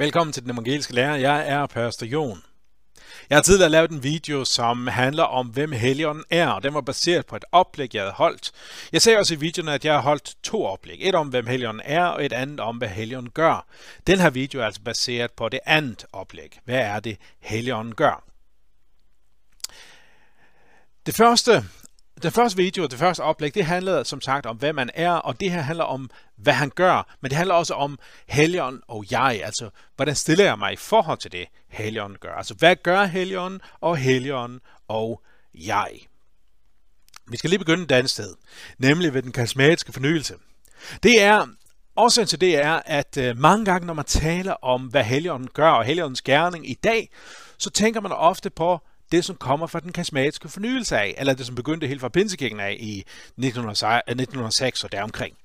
Velkommen til den evangeliske lærer. Jeg er Pastor Jon. Jeg har tidligere lavet en video, som handler om, hvem Helligånden er, og den var baseret på et oplæg, jeg havde holdt. Jeg sagde også i videoen, at jeg har holdt to oplæg. Et om, hvem Helligånden er, og et andet om, hvad Helligånden gør. Den her video er altså baseret på det andet oplæg. Hvad er det, Helligånden gør? Det første den første video, det første oplæg, det handlede som sagt om, hvad man er, og det her handler om, hvad han gør, men det handler også om Helion og jeg, altså hvordan stiller jeg mig i forhold til det, Helion gør. Altså hvad gør Helion og Helion og jeg? Vi skal lige begynde et andet sted, nemlig ved den karismatiske fornyelse. Det er Årsagen til det er, at øh, mange gange, når man taler om, hvad Helligånden gør og Helligåndens gerning i dag, så tænker man ofte på det, som kommer fra den karismatiske fornyelse af, eller det, som begyndte helt fra Pinsekirken af i 1906 og deromkring.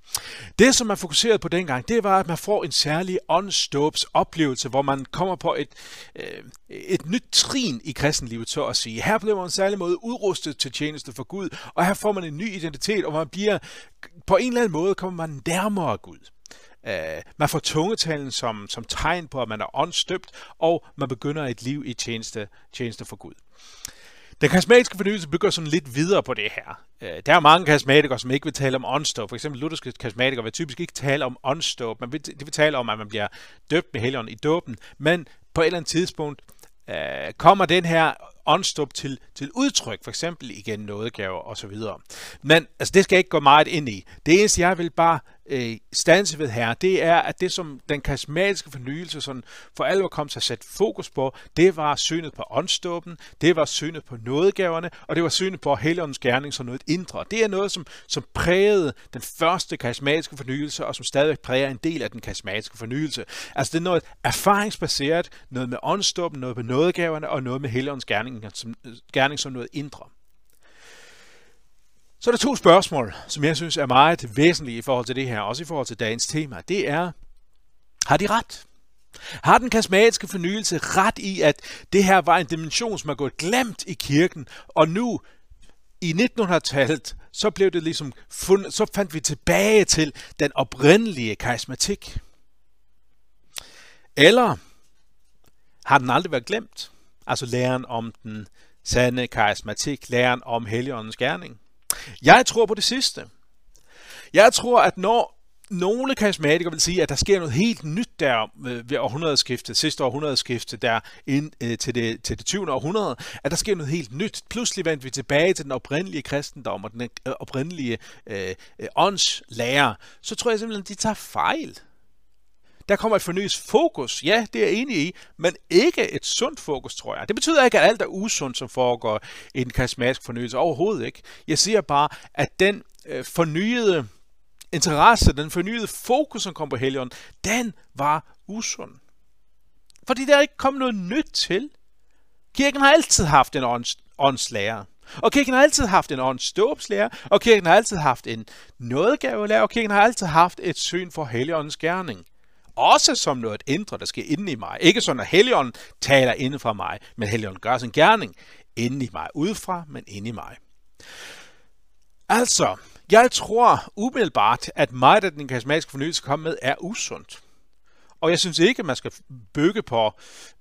Det, som man fokuserede på dengang, det var, at man får en særlig åndsdåbs oplevelse, hvor man kommer på et, øh, et nyt trin i kristenlivet, så at sige. Her bliver man en særlig måde udrustet til tjeneste for Gud, og her får man en ny identitet, og man bliver, på en eller anden måde kommer man nærmere Gud. Uh, man får tungetalen som, som tegn på, at man er åndstøbt, og man begynder et liv i tjeneste, tjeneste for Gud. Den karismatiske fornyelse bygger sådan lidt videre på det her. Øh, der er mange karismatikere, som ikke vil tale om åndsdåb. For eksempel lutherske karismatikere vil typisk ikke tale om åndsdåb. Man vil, de vil tale om, at man bliver døbt med helligånden i dåben, men på et eller andet tidspunkt øh, kommer den her åndsdåb til, til udtryk, for eksempel igen nådegaver osv. Men altså, det skal jeg ikke gå meget ind i. Det eneste, jeg vil bare øh, stanse ved her, det er, at det som den karismatiske fornyelse sådan for alvor kom til at sætte fokus på, det var synet på åndsdåben, det var synet på nådegaverne, og det var synet på Helligåndens gerning som noget indre. Det er noget, som, som prægede den første karismatiske fornyelse, og som stadig præger en del af den karismatiske fornyelse. Altså det er noget erfaringsbaseret, noget med åndsdåben, noget med nådegaverne, og noget med Helligåndens gerning som, gerning som noget indre. Så er der to spørgsmål, som jeg synes er meget væsentlige i forhold til det her, også i forhold til dagens tema. Det er, har de ret? Har den karismatiske fornyelse ret i, at det her var en dimension, som er gået glemt i kirken, og nu i 1900-tallet, så blev det ligesom fundet, så fandt vi tilbage til den oprindelige karismatik. Eller har den aldrig været glemt? Altså læren om den sande karismatik, læren om Helligåndens gerning. Jeg tror på det sidste. Jeg tror, at når nogle karismatikere vil sige, at der sker noget helt nyt der ved århundredeskiftet, sidste århundredeskifte, der ind øh, til, det, til det 20. århundrede, at der sker noget helt nyt. Pludselig vendte vi tilbage til den oprindelige kristendom og den øh, oprindelige øh, øh åndslærer. Så tror jeg simpelthen, at de tager fejl. Der kommer et fornyet fokus. Ja, det er jeg enig i, men ikke et sundt fokus, tror jeg. Det betyder ikke, at alt er usundt, som foregår i den karismatisk fornyelse. Overhovedet ikke. Jeg siger bare, at den øh, fornyede interesse, den fornyede fokus, som kom på Helligånden, den var usund. Fordi der er ikke kommet noget nyt til. Kirken har altid haft en ånds, åndslærer. Og kirken har altid haft en åndsdåbslærer, og kirken har altid haft en nådegavelærer, og kirken har altid haft et syn for Helligåndens gerning også som noget indre, der sker inde i mig. Ikke sådan, at Helligånden taler inde fra mig, men Helligånden gør sin gerning inde i mig. Udefra, men inde i mig. Altså, jeg tror umiddelbart, at meget af den karismatiske fornyelse kom med er usundt. Og jeg synes ikke, at man skal bygge på,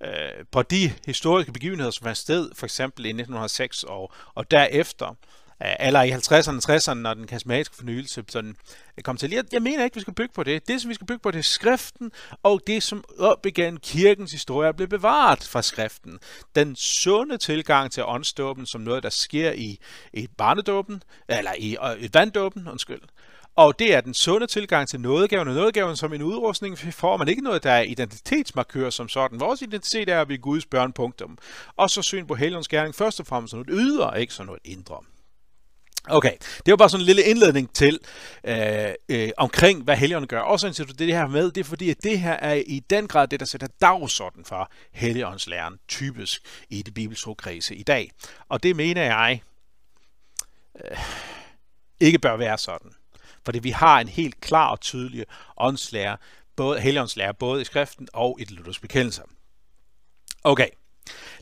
øh, på de historiske begivenheder, som var sted, for eksempel i 1906 og, og derefter eller i 50'erne og 60'erne, når den karismatiske fornyelse sådan øh, kom til. Jeg, jeg mener ikke, vi skal bygge på det. Det, som vi skal bygge på, det er skriften, og det, som op igen kirkens historie blev bevaret fra skriften. Den sunde tilgang til åndsdåben som noget, der sker i, i barnedåben, eller i, i vanddåben, undskyld. Og det er den sunde tilgang til nådegaven, og nådegaven som en udrustning får man ikke noget, der er identitetsmarkør som sådan. Vores identitet er, at vi er Guds børn, punktum. Og så syn på helgens gerning først og fremmest som noget ydre, ikke som noget indre. Okay, det var bare sådan en lille indledning til øh, øh, omkring, hvad Helligånden gør. Og Også du det her med, det er fordi, at det her er i den grad det, der sætter dagsorden for Helligåndslæren, typisk i det bibelskredse i dag. Og det mener jeg øh, ikke bør være sådan. Fordi vi har en helt klar og tydelig åndslære, både Helligåndslære, både i skriften og i det lutherske bekendelse. Okay,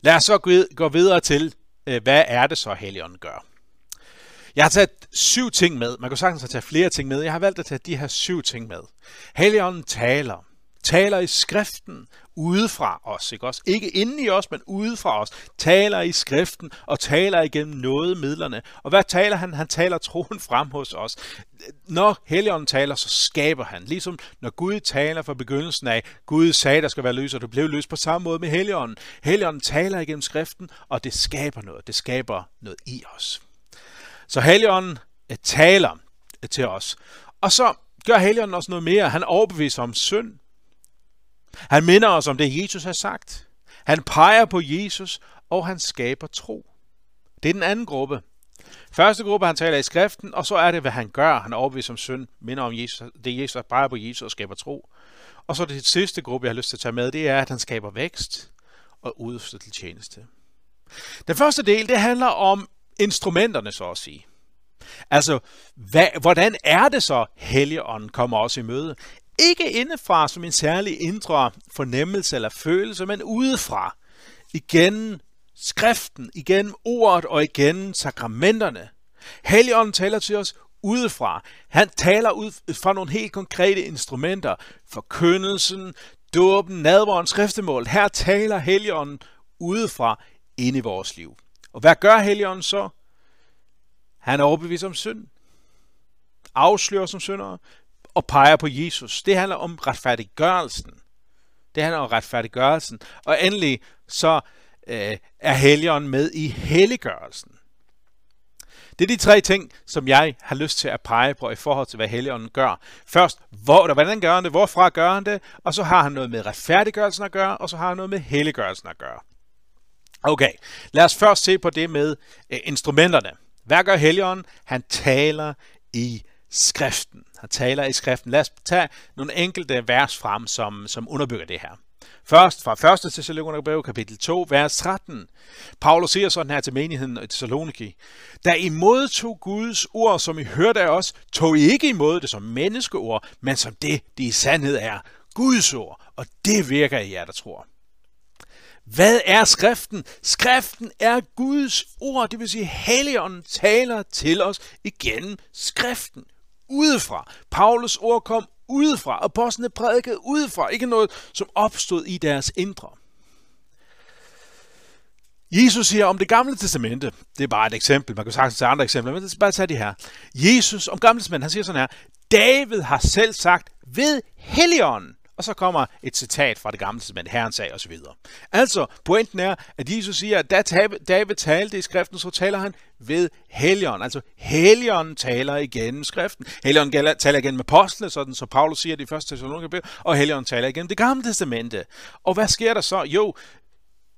lad os så gå videre til, øh, hvad er det så Helligånden gør? Jeg har taget syv ting med. Man kan sagtens have taget flere ting med. Jeg har valgt at tage de her syv ting med. Helligånden taler. Taler i skriften, udefra os, ikke også? Ikke inde i os, men udefra os. Taler i skriften og taler igennem noget midlerne. Og hvad taler han? Han taler troen frem hos os. Når Helligånden taler, så skaber han. Ligesom når Gud taler fra begyndelsen af, Gud sagde, der skal være løs, og du blev løs på samme måde med Helligånden. Helligånden taler igennem skriften, og det skaber noget. Det skaber noget i os. Så Helligånden eh, taler eh, til os. Og så gør Helligånden også noget mere. Han overbeviser om synd. Han minder os om det, Jesus har sagt. Han peger på Jesus, og han skaber tro. Det er den anden gruppe. Første gruppe, han taler i skriften, og så er det, hvad han gør. Han overbeviser om synd, minder om Jesus, det Jesus peger på Jesus og skaber tro. Og så det sidste gruppe, jeg har lyst til at tage med, det er, at han skaber vækst og udstyr til tjeneste. Den første del, det handler om instrumenterne, så at sige. Altså, hvad, hvordan er det så, Helligånden kommer os i møde? Ikke indefra som en særlig indre fornemmelse eller følelse, men udefra. Igen skriften, igen ordet og igen sakramenterne. Helligånden taler til os udefra. Han taler ud fra nogle helt konkrete instrumenter. Forkyndelsen, dåben, nadvåren, skriftemål. Her taler Helligånden udefra ind i vores liv. Og hvad gør Helligånden så? Han er overbevist om synd. Afslører som syndere og peger på Jesus. Det handler om retfærdiggørelsen. Det handler om retfærdiggørelsen. Og endelig så øh, er helligånden med i helliggørelsen. Det er de tre ting, som jeg har lyst til at pege på i forhold til, hvad Helligånden gør. Først, hvor, hvordan gør han det, hvorfra gør han det, og så har han noget med retfærdiggørelsen at gøre, og så har han noget med helliggørelsen at gøre. Okay, lad os først se på det med øh, instrumenterne. Hvad gør Helligånden? Han taler i skriften. Han taler i skriften. Lad os tage nogle enkelte vers frem, som, som underbygger det her. Først fra 1. Thessalonikerbrev, kapitel 2, vers 13. Paulus siger sådan her til menigheden i Thessaloniki. Da I modtog Guds ord, som I hørte af os, tog I ikke imod det som menneskeord, men som det, det i sandhed er. Guds ord, og det virker i jer, der tror. Hvad er skriften? Skriften er Guds ord, det vil sige, Helligånden taler til os igennem skriften udefra. Paulus ord kom udefra. Apostlene prædikede udefra. Ikke noget, som opstod i deres indre. Jesus siger om det gamle testamente, det er bare et eksempel, man kan sagtens tage andre eksempler, men det er bare tage de her. Jesus om gamle testamente, han siger sådan her, David har selv sagt, ved Helligånden, og så kommer et citat fra det gamle testament, Herren sag osv. Altså, pointen er, at Jesus siger, at da David talte i skriften, så taler han ved Helion. Altså, Helion taler igennem skriften. Helion taler igen med apostlene, sådan så Paulus siger det i 1. Thessalonikerbrev, og Helion taler igennem det gamle testamente. Og hvad sker der så? Jo,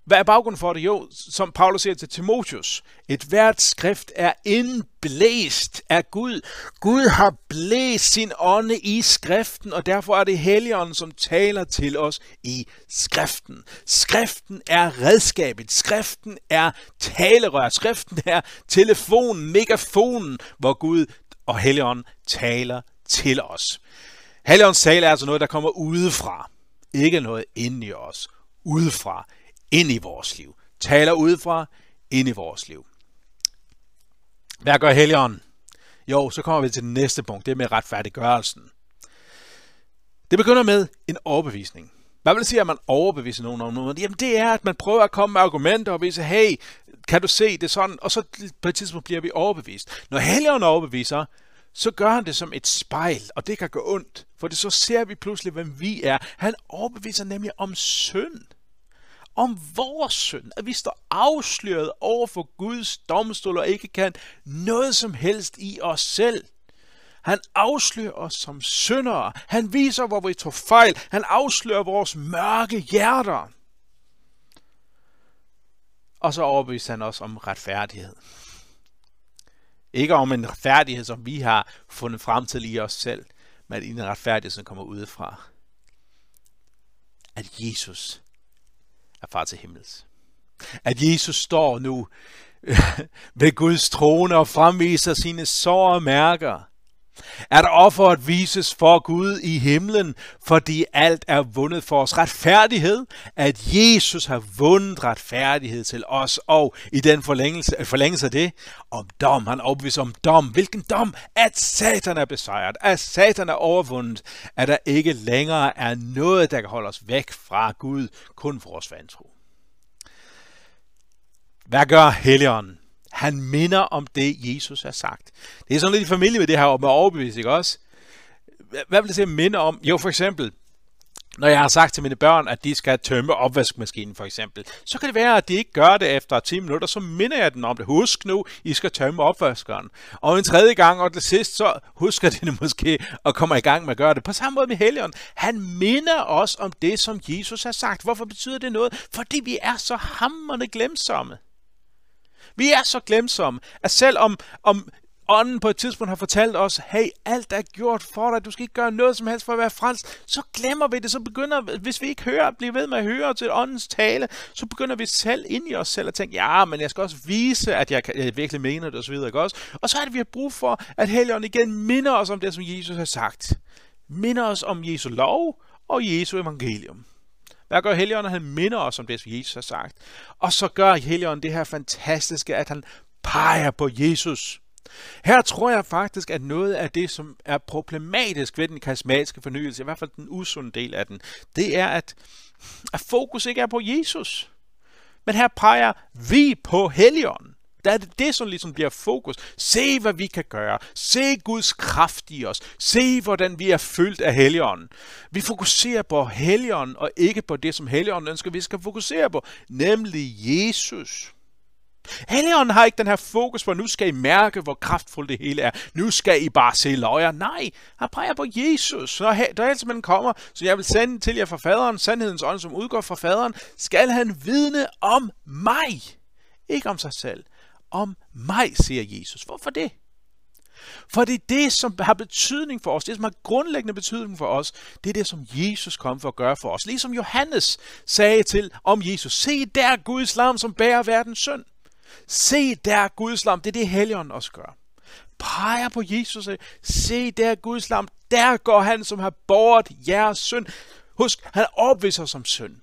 hvad er baggrunden for det? Jo, som Paulus siger til Timotheus, et hvert skrift er indblæst af Gud. Gud har blæst sin ånde i skriften, og derfor er det Helligånden, som taler til os i skriften. Skriften er redskabet, skriften er talerør, skriften er telefonen, megafonen, hvor Gud og Helligånden taler til os. Helligåndens tale er altså noget, der kommer udefra, ikke noget inde i os, udefra ind i vores liv. Taler udefra, ind i vores liv. Hvad gør Helligånden? Jo, så kommer vi til det næste punkt, det er med retfærdiggørelsen. Det begynder med en overbevisning. Hvad vil det sige, at man overbeviser nogen om noget? Jamen det er, at man prøver at komme med argumenter og vise, hey, kan du se det sådan? Og så på et tidspunkt bliver vi overbevist. Når Helligånden overbeviser, så gør han det som et spejl, og det kan gå ondt, for det så ser vi pludselig, hvem vi er. Han overbeviser nemlig om synd om vores synd, at vi står afsløret over for Guds domstol og ikke kan noget som helst i os selv. Han afslører os som syndere. Han viser, hvor vi tog fejl. Han afslører vores mørke hjerter. Og så overbeviser han os om retfærdighed. Ikke om en retfærdighed, som vi har fundet frem til i os selv, men en retfærdighed, som kommer udefra. At Jesus er far til himmels. At Jesus står nu ved Guds trone og fremviser sine sår og mærker at offeret vises for Gud i himlen, fordi alt er vundet for os retfærdighed, at Jesus har vundet retfærdighed til os, og i den forlængelse, forlængelse af det, om dom, han opviser om dom. Hvilken dom? At Satan er besejret, at Satan er overvundet, at der ikke længere er noget, der kan holde os væk fra Gud, kun for vores vantro. Hvad gør Helligånden? Han minder om det, Jesus har sagt. Det er sådan lidt i familie med det her med overbevisning ikke også? Hvad vil det sige minde om? Jo, for eksempel, når jeg har sagt til mine børn, at de skal tømme opvaskemaskinen for eksempel, så kan det være, at de ikke gør det efter 10 minutter, så minder jeg dem om det. Husk nu, I skal tømme opvaskeren. Og en tredje gang, og det sidste, så husker de det måske og kommer i gang med at gøre det. På samme måde med Helion. Han minder os om det, som Jesus har sagt. Hvorfor betyder det noget? Fordi vi er så hammerne glemsomme. Vi er så glemsomme, at selv om, om ånden på et tidspunkt har fortalt os, hey, alt er gjort for dig, du skal ikke gøre noget som helst for at være frelst, så glemmer vi det, så begynder, hvis vi ikke hører, bliver ved med at høre til åndens tale, så begynder vi selv ind i os selv at tænke, ja, men jeg skal også vise, at jeg, jeg virkelig mener det, osv. Ikke også? Og så er det, vi har brug for, at Helligånden igen minder os om det, som Jesus har sagt. Minder os om Jesu lov og Jesu evangelium. Hvad gør Helligånden? Han minder os om det, som Jesus har sagt. Og så gør Helligånden det her fantastiske, at han peger på Jesus. Her tror jeg faktisk, at noget af det, som er problematisk ved den karismatiske fornyelse, i hvert fald den usunde del af den, det er, at, at fokus ikke er på Jesus. Men her peger vi på Helligånden. Der er det det, som ligesom bliver fokus. Se, hvad vi kan gøre. Se Guds kraft i os. Se, hvordan vi er fyldt af Helligånden. Vi fokuserer på Helligånden, og ikke på det, som Helligånden ønsker, vi skal fokusere på, nemlig Jesus. Helligånden har ikke den her fokus på, nu skal I mærke, hvor kraftfuldt det hele er. Nu skal I bare se løjer. Nej, han peger på Jesus. Når man kommer, så jeg vil sende til jer fra faderen, sandhedens ånd, som udgår fra faderen, skal han vidne om mig. Ikke om sig selv om mig, siger Jesus. Hvorfor det? For det er det, som har betydning for os, det som har grundlæggende betydning for os, det er det, som Jesus kom for at gøre for os. Ligesom Johannes sagde til om Jesus, se der Guds lam, som bærer verdens synd. Se der Guds lam, det er det Helligånden også gør. Peger på Jesus, og se der Guds lam, der går han, som har båret jeres synd. Husk, han opviser som synd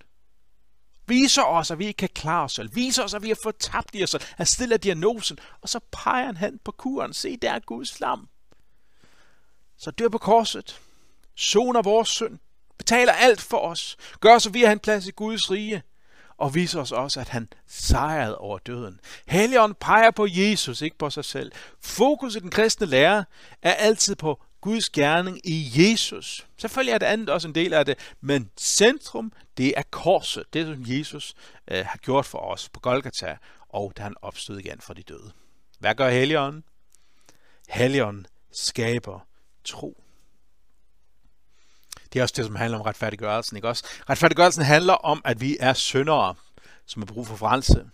viser os, at vi ikke kan klare os selv, viser os, at vi har fået tabt i os selv, han stiller diagnosen, og så peger han hen på kuren. Se, der er Guds lam. Så dør på korset, soner vores synd, betaler alt for os, gør så vi har en plads i Guds rige, og viser os også, at han sejrede over døden. Helligånden peger på Jesus, ikke på sig selv. Fokus i den kristne lære er altid på Guds gerning i Jesus. Selvfølgelig er det andet også en del af det, men centrum, det er korset, det som Jesus øh, har gjort for os på Golgata, og da han opstod igen fra de døde. Hvad gør Helligånden? Helligånden skaber tro. Det er også det, som handler om retfærdiggørelsen, ikke også? Retfærdiggørelsen handler om, at vi er syndere, som har brug for frelse.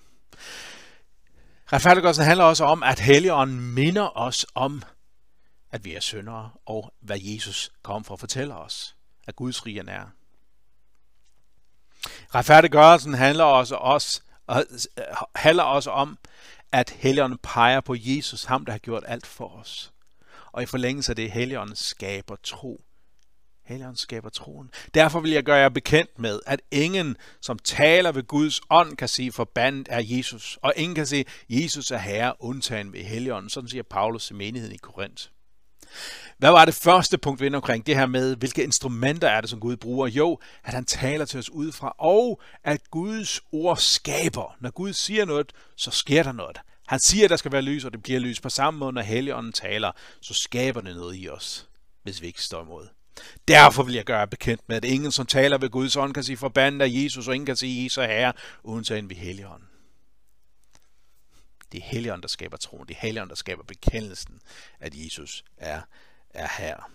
Retfærdiggørelsen handler også om, at Helligånden minder os om at vi er syndere, og hvad Jesus kom for at fortælle os, at Guds rige er. Retfærdiggørelsen handler også, os, handler også om, at Helligånden peger på Jesus, ham der har gjort alt for os. Og i forlængelse af det, Helligånden skaber tro. Helligånden skaber troen. Derfor vil jeg gøre jer bekendt med, at ingen, som taler ved Guds ånd, kan sige, forbandet er Jesus. Og ingen kan sige, Jesus er herre, undtagen ved Helligånden. Sådan siger Paulus i menigheden i Korinth. Hvad var det første punkt, vi endte omkring? Det her med, hvilke instrumenter er det, som Gud bruger? Jo, at han taler til os udefra, og at Guds ord skaber. Når Gud siger noget, så sker der noget. Han siger, at der skal være lys, og det bliver lys. På samme måde, når Helligånden taler, så skaber det noget i os, hvis vi ikke står imod. Derfor vil jeg gøre bekendt med, at ingen, som taler ved Guds ånd, kan sige forbandet af Jesus, og ingen kan sige Jesus er herre, undtagen ved Helligånden. Det er Helligånden, der skaber troen. Det er Helligånden, der skaber bekendelsen, at Jesus er, er her.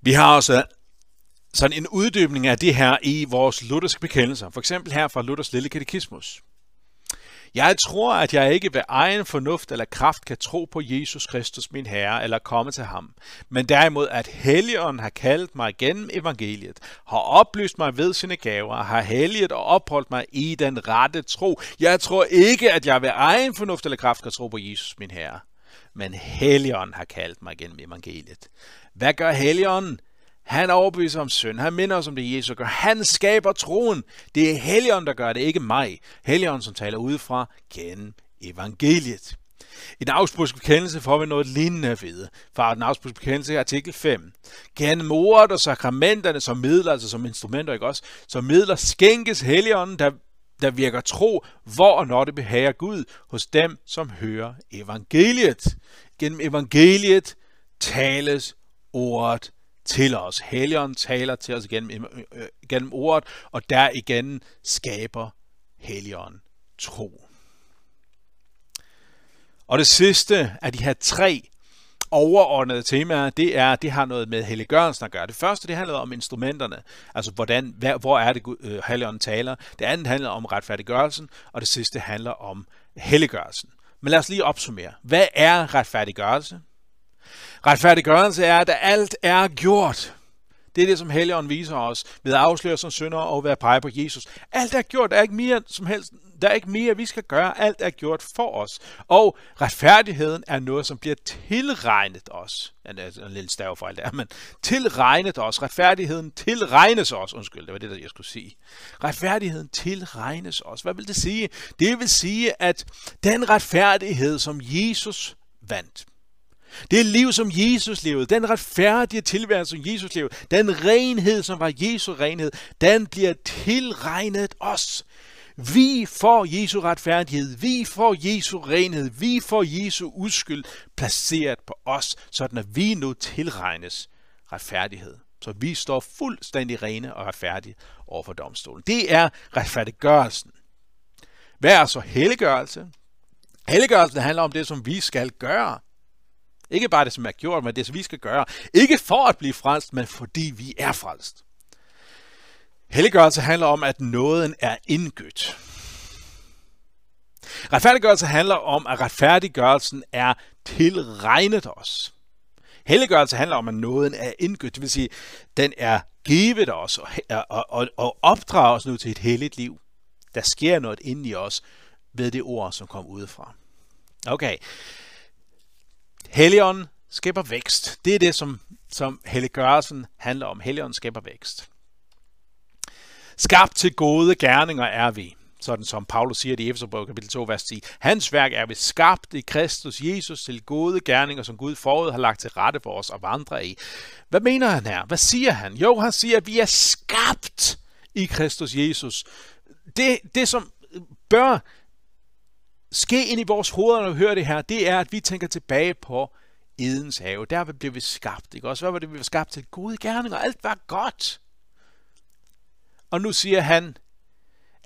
Vi har også sådan en uddybning af det her i vores lutherske bekendelser. For eksempel her fra Luthers Lille Katekismus. Jeg tror, at jeg ikke ved egen fornuft eller kraft kan tro på Jesus Kristus, min Herre, eller komme til ham, men derimod, at Helligånden har kaldt mig gennem evangeliet, har oplyst mig ved sine gaver, har helliget og opholdt mig i den rette tro. Jeg tror ikke, at jeg ved egen fornuft eller kraft kan tro på Jesus, min Herre. men Helligånden har kaldt mig gennem evangeliet. Hvad gør Helligånden? Han overbeviser om synd. Han minder os om det, Jesus gør. Han skaber troen. Det er Helligånden, der gør det, ikke mig. Helligånden, som taler udefra gennem evangeliet. I den afsprudske bekendelse får vi noget lignende at vide. Fra den afsprudske bekendelse artikel 5. Gennem ordet og sakramenterne som midler, altså som instrumenter, ikke også? Som midler skænkes Helligånden, der, der virker tro, hvor og når det behager Gud hos dem, som hører evangeliet. Gennem evangeliet tales ordet til os. Helligånden taler til os gennem, øh, øh gennem ordet, og der igen skaber Helligånden tro. Og det sidste af de her tre overordnede temaer, det er, det har noget med helliggørelsen at gøre. Det første, det handler om instrumenterne, altså hvordan, hvor er det øh, Helligånden taler. Det andet handler om retfærdiggørelsen, og det sidste handler om helliggørelsen. Men lad os lige opsummere. Hvad er retfærdiggørelse? Retfærdiggørelse er, at alt er gjort. Det er det, som Helligånden viser os ved at afsløre som synder og ved at pege på Jesus. Alt er gjort. Der er ikke mere som helst. Der er ikke mere, vi skal gøre. Alt er gjort for os. Og retfærdigheden er noget, som bliver tilregnet os. Ja, det er en lille stavefejl der, men tilregnet os. Retfærdigheden tilregnes os. Undskyld, det var det, jeg skulle sige. Retfærdigheden tilregnes os. Hvad vil det sige? Det vil sige, at den retfærdighed, som Jesus vandt, det liv, som Jesus levede, den retfærdige tilværelse, som Jesus levede, den renhed, som var Jesu renhed, den bliver tilregnet os. Vi får Jesu retfærdighed, vi får Jesu renhed, vi får Jesu uskyld placeret på os, sådan at vi nu tilregnes retfærdighed. Så vi står fuldstændig rene og retfærdige over for domstolen. Det er retfærdiggørelsen. Hvad er så helliggørelse? Helliggørelsen handler om det, som vi skal gøre. Ikke bare det, som er gjort, men det, som vi skal gøre. Ikke for at blive frelst, men fordi vi er frelst. Helliggørelse handler om, at nåden er indgødt. Retfærdiggørelse handler om, at retfærdiggørelsen er tilregnet os. Helliggørelse handler om, at nåden er indgødt, det vil sige, den er givet os og, og, og, og opdrager os nu til et helligt liv. Der sker noget inde i os ved det ord, som kom udefra. Okay, Helligånden skaber vækst. Det er det, som, som helliggørelsen handler om. Helligånden skaber vækst. Skabt til gode gerninger er vi, sådan som Paulus siger det i Efeserbrevet kapitel 2, vers 10. Hans værk er vi skabt i Kristus Jesus til gode gerninger, som Gud forud har lagt til rette for os at vandre i. Hvad mener han her? Hvad siger han? Jo, han siger, at vi er skabt i Kristus Jesus. Det, det som bør ske ind i vores hoveder, når vi hører det her, det er, at vi tænker tilbage på Edens have. Der blev vi skabt. Ikke? Også hvad var det, vi var skabt til? Gode gerninger. Alt var godt. Og nu siger han,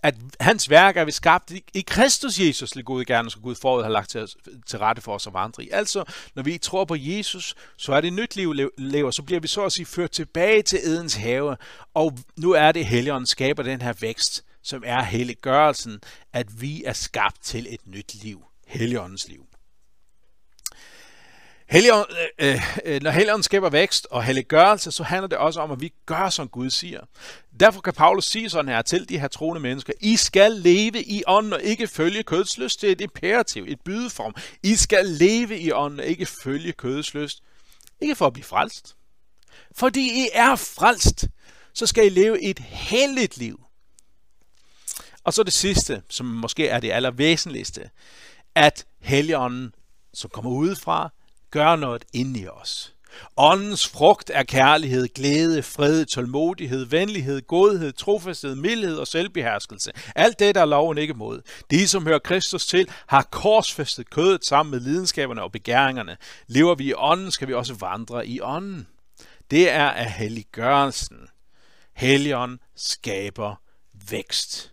at hans værk er vi skabt i, i Kristus Jesus til gode gerninger, som Gud forud har lagt til, til rette for os at vandre i. Altså, når vi tror på Jesus, så er det nyt liv lever, så bliver vi så at sige ført tilbage til Edens have, og nu er det Helligånden skaber den her vækst, som er helliggørelsen, at vi er skabt til et nyt liv. Helligåndens liv. Helligånd, øh, øh, når Helligånden skaber vækst og helliggørelse, så handler det også om, at vi gør, som Gud siger. Derfor kan Paulus sige sådan her til de her troende mennesker, I skal leve i ånden og ikke følge kødslyst. Det er et imperativ, et bydeform. I skal leve i ånden og ikke følge kødslyst. Ikke for at blive frelst. Fordi I er frelst, så skal I leve et helligt liv. Og så det sidste, som måske er det allervæsentligste, at Helligånden, som kommer udefra, gør noget inde i os. Åndens frugt er kærlighed, glæde, fred, tålmodighed, venlighed, godhed, trofasthed, mildhed og selvbeherskelse. Alt det, der er loven ikke mod. De, som hører Kristus til, har korsfæstet kødet sammen med lidenskaberne og begæringerne. Lever vi i ånden, skal vi også vandre i ånden. Det er af helliggørelsen. Helligånden skaber vækst.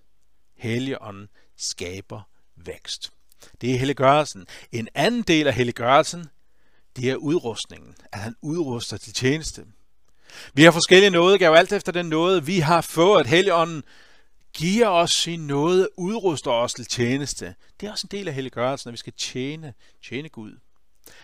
Helligånden skaber vækst. Det er helliggørelsen. En anden del af helliggørelsen, det er udrustningen. At han udruster til tjeneste. Vi har forskellige nådegaver, alt efter den nåde, vi har fået. At Helligånden giver os sin nåde, udruster os til tjeneste. Det er også en del af helliggørelsen, at vi skal tjene, tjene Gud.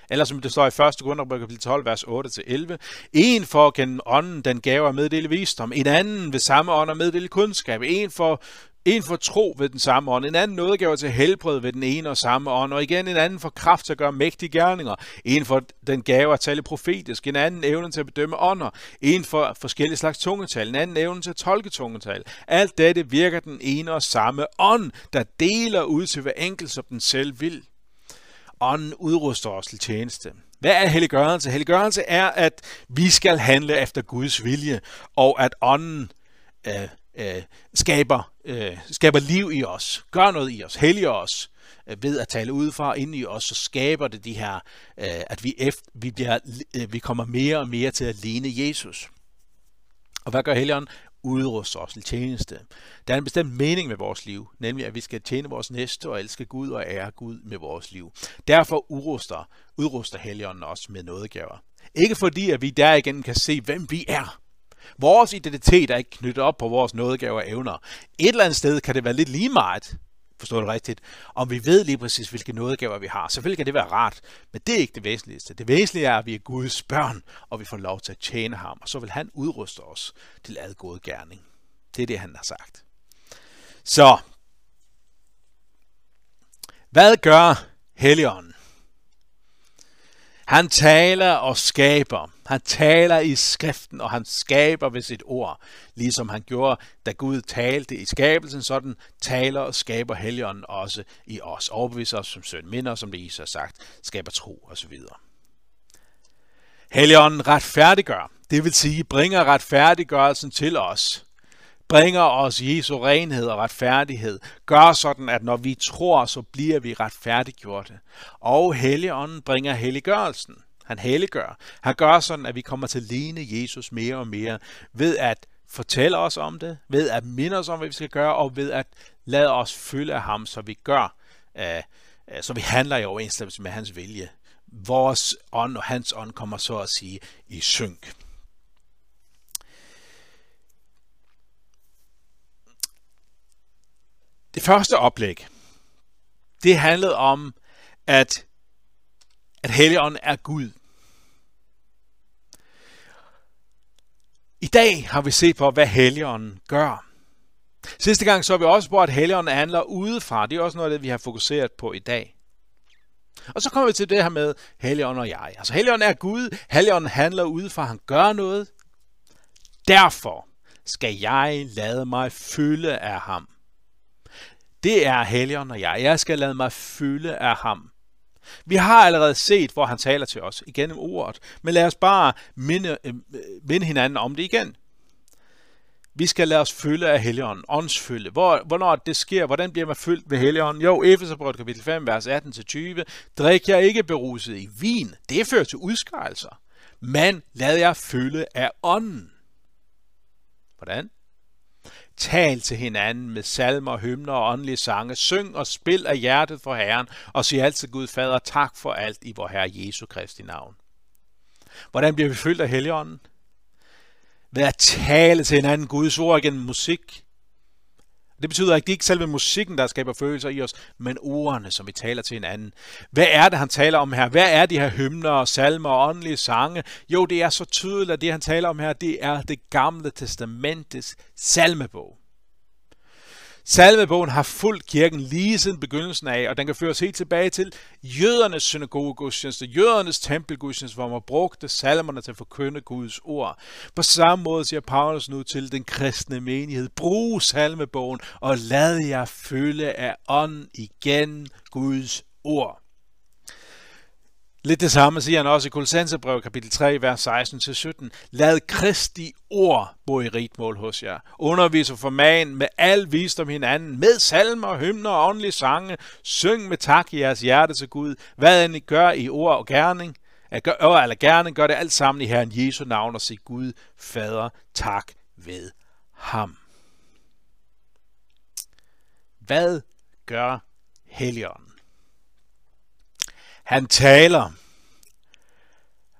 Eller som det står i 1. Korintherbrev kapitel 12, vers 8-11. En for gennem ånden den gave at meddele visdom, en anden ved samme ånd at meddele kundskab, en for en for tro ved den samme ånd, en anden nådegave til helbred ved den ene og samme ånd, og igen en anden for kraft til at gøre mægtige gerninger, en for den gave at tale profetisk, en anden evne til at bedømme ånder, en for forskellige slags tungetal, en anden evne til at tolke tungetal. Alt dette virker den ene og samme ånd, der deler ud til hver enkelt, som den selv vil. Ånden udruster os til tjeneste. Hvad er helliggørelse? Helliggørelse er, at vi skal handle efter Guds vilje, og at ånden øh, øh, skaber, øh, skaber liv i os, gør noget i os, helliger os øh, ved at tale udefra ind i os, så skaber det de her, øh, at vi, efter, vi, bliver, øh, vi kommer mere og mere til at ligne Jesus. Og hvad gør Helligånden? Udruster os til tjeneste. Der er en bestemt mening med vores liv, nemlig at vi skal tjene vores næste og elske Gud og ære Gud med vores liv. Derfor udruster, udruster Helligånden os med nådegaver. Ikke fordi, at vi derigennem kan se, hvem vi er, Vores identitet er ikke knyttet op på vores nådegaver og evner. Et eller andet sted kan det være lidt lige meget, forstår det rigtigt, om vi ved lige præcis, hvilke nådegaver vi har. Selvfølgelig kan det være rart, men det er ikke det væsentligste. Det væsentlige er, at vi er Guds børn, og vi får lov til at tjene ham, og så vil han udruste os til ad gode gerning. Det er det, han har sagt. Så, hvad gør Helligånden? Han taler og skaber. Han taler i skriften, og han skaber ved sit ord, ligesom han gjorde, da Gud talte i skabelsen, sådan taler og skaber Helligånden også i os. Overbeviser os som søn, minder, som det Jesus har sagt, skaber tro osv. Helligånden retfærdiggør, det vil sige bringer retfærdiggørelsen til os, bringer os Jesu renhed og retfærdighed, gør sådan, at når vi tror, så bliver vi retfærdiggjorte. Og Helligånden bringer helliggørelsen. Han helliggør. Han gør sådan, at vi kommer til at ligne Jesus mere og mere ved at fortælle os om det, ved at minde os om, hvad vi skal gøre, og ved at lade os følge af ham, så vi gør, uh, så vi handler i overensstemmelse med hans vilje. Vores ånd og hans ånd kommer så at sige i synk. Det første oplæg, det handlede om, at, at Helligånden er Gud. I dag har vi set på, hvad Helligånden gør. Sidste gang så vi også på, at Helligånden handler udefra. Det er også noget af det, vi har fokuseret på i dag. Og så kommer vi til det her med Helligånden og jeg. Altså Helligånden er Gud. Helligånden handler udefra. Han gør noget. Derfor skal jeg lade mig fylde af ham. Det er Helligånden og jeg. Jeg skal lade mig fylde af ham. Vi har allerede set, hvor han taler til os igennem ordet, men lad os bare minde, øh, minde hinanden om det igen. Vi skal lade os fylde af Helligånden, åndsfylde. Hvor, hvornår det sker, hvordan bliver man fyldt med Helligånden? Jo, Efeserbrevet kapitel 5, vers 18-20. Drik jeg ikke beruset i vin. Det fører til udskejelser. Men lad jer fylde af ånden. Hvordan? Tal til hinanden med salmer, hymner og åndelige sange. Syng og spil af hjertet for Herren, og sig altid Gud Fader tak for alt i vor Herre Jesu Kristi navn. Hvordan bliver vi fyldt af Helligånden? Ved at tale til hinanden Guds ord gennem musik. Det betyder ikke, det er ikke selve musikken, der skaber følelser i os, men ordene, som vi taler til hinanden. Hvad er det, han taler om her? Hvad er de her hymner, salmer og åndelige sange? Jo, det er så tydeligt, at det, han taler om her, det er det gamle testamentets salmebog. Salmebogen har fulgt kirken lige siden begyndelsen af, og den kan føres helt tilbage til jødernes synagogegudstjeneste, jødernes tempelgudstjeneste, hvor man brugte salmerne til at forkynde Guds ord. På samme måde siger Paulus nu til den kristne menighed, brug salmebogen og lad jer følge af ånd igen Guds ord. Lidt det samme siger han også i Kolossenserbrevet kapitel 3, vers 16-17. Lad Kristi ord bo i rigt mål hos jer. Undervis og forman med al visdom hinanden, med salmer, hymner og åndelige sange. Syng med tak i jeres hjerte til Gud. Hvad end I gør i ord og gerning, at gør, eller gerning, gør det alt sammen i Herren Jesu navn og sig Gud, Fader, tak ved ham. Hvad gør Helligånden? Han taler,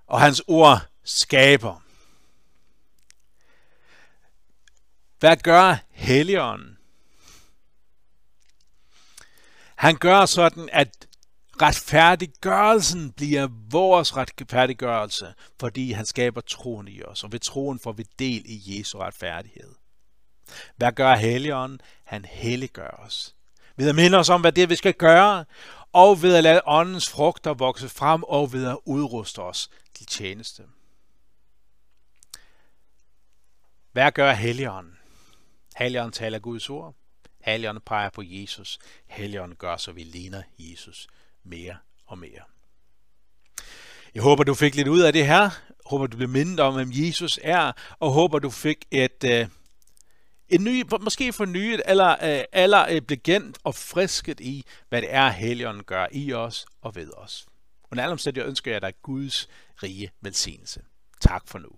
og hans ord skaber. Hvad gør Helligånden? Han gør sådan, at Retfærdiggørelsen bliver vores retfærdiggørelse, fordi han skaber troen i os, og ved troen får vi del i Jesu retfærdighed. Hvad gør Helligånden? Han helliggør os. Ved at minde os om, hvad det er, vi skal gøre, og ved at lade åndens frugter vokse frem, og ved at udruste os til tjeneste. Hvad gør Helligånden? Helligånden taler Guds ord. Helligånden peger på Jesus. Helligånden gør, så vi ligner Jesus mere og mere. Jeg håber, du fik lidt ud af det her. Jeg håber, du blev mindet om, hvem Jesus er, og håber, du fik et, øh, en ny, måske fornyet eller, eller øh, uh, øh, og frisket i, hvad det er, Helligånden gør i os og ved os. Under alle omstændigheder ønsker jeg dig Guds rige velsignelse. Tak for nu.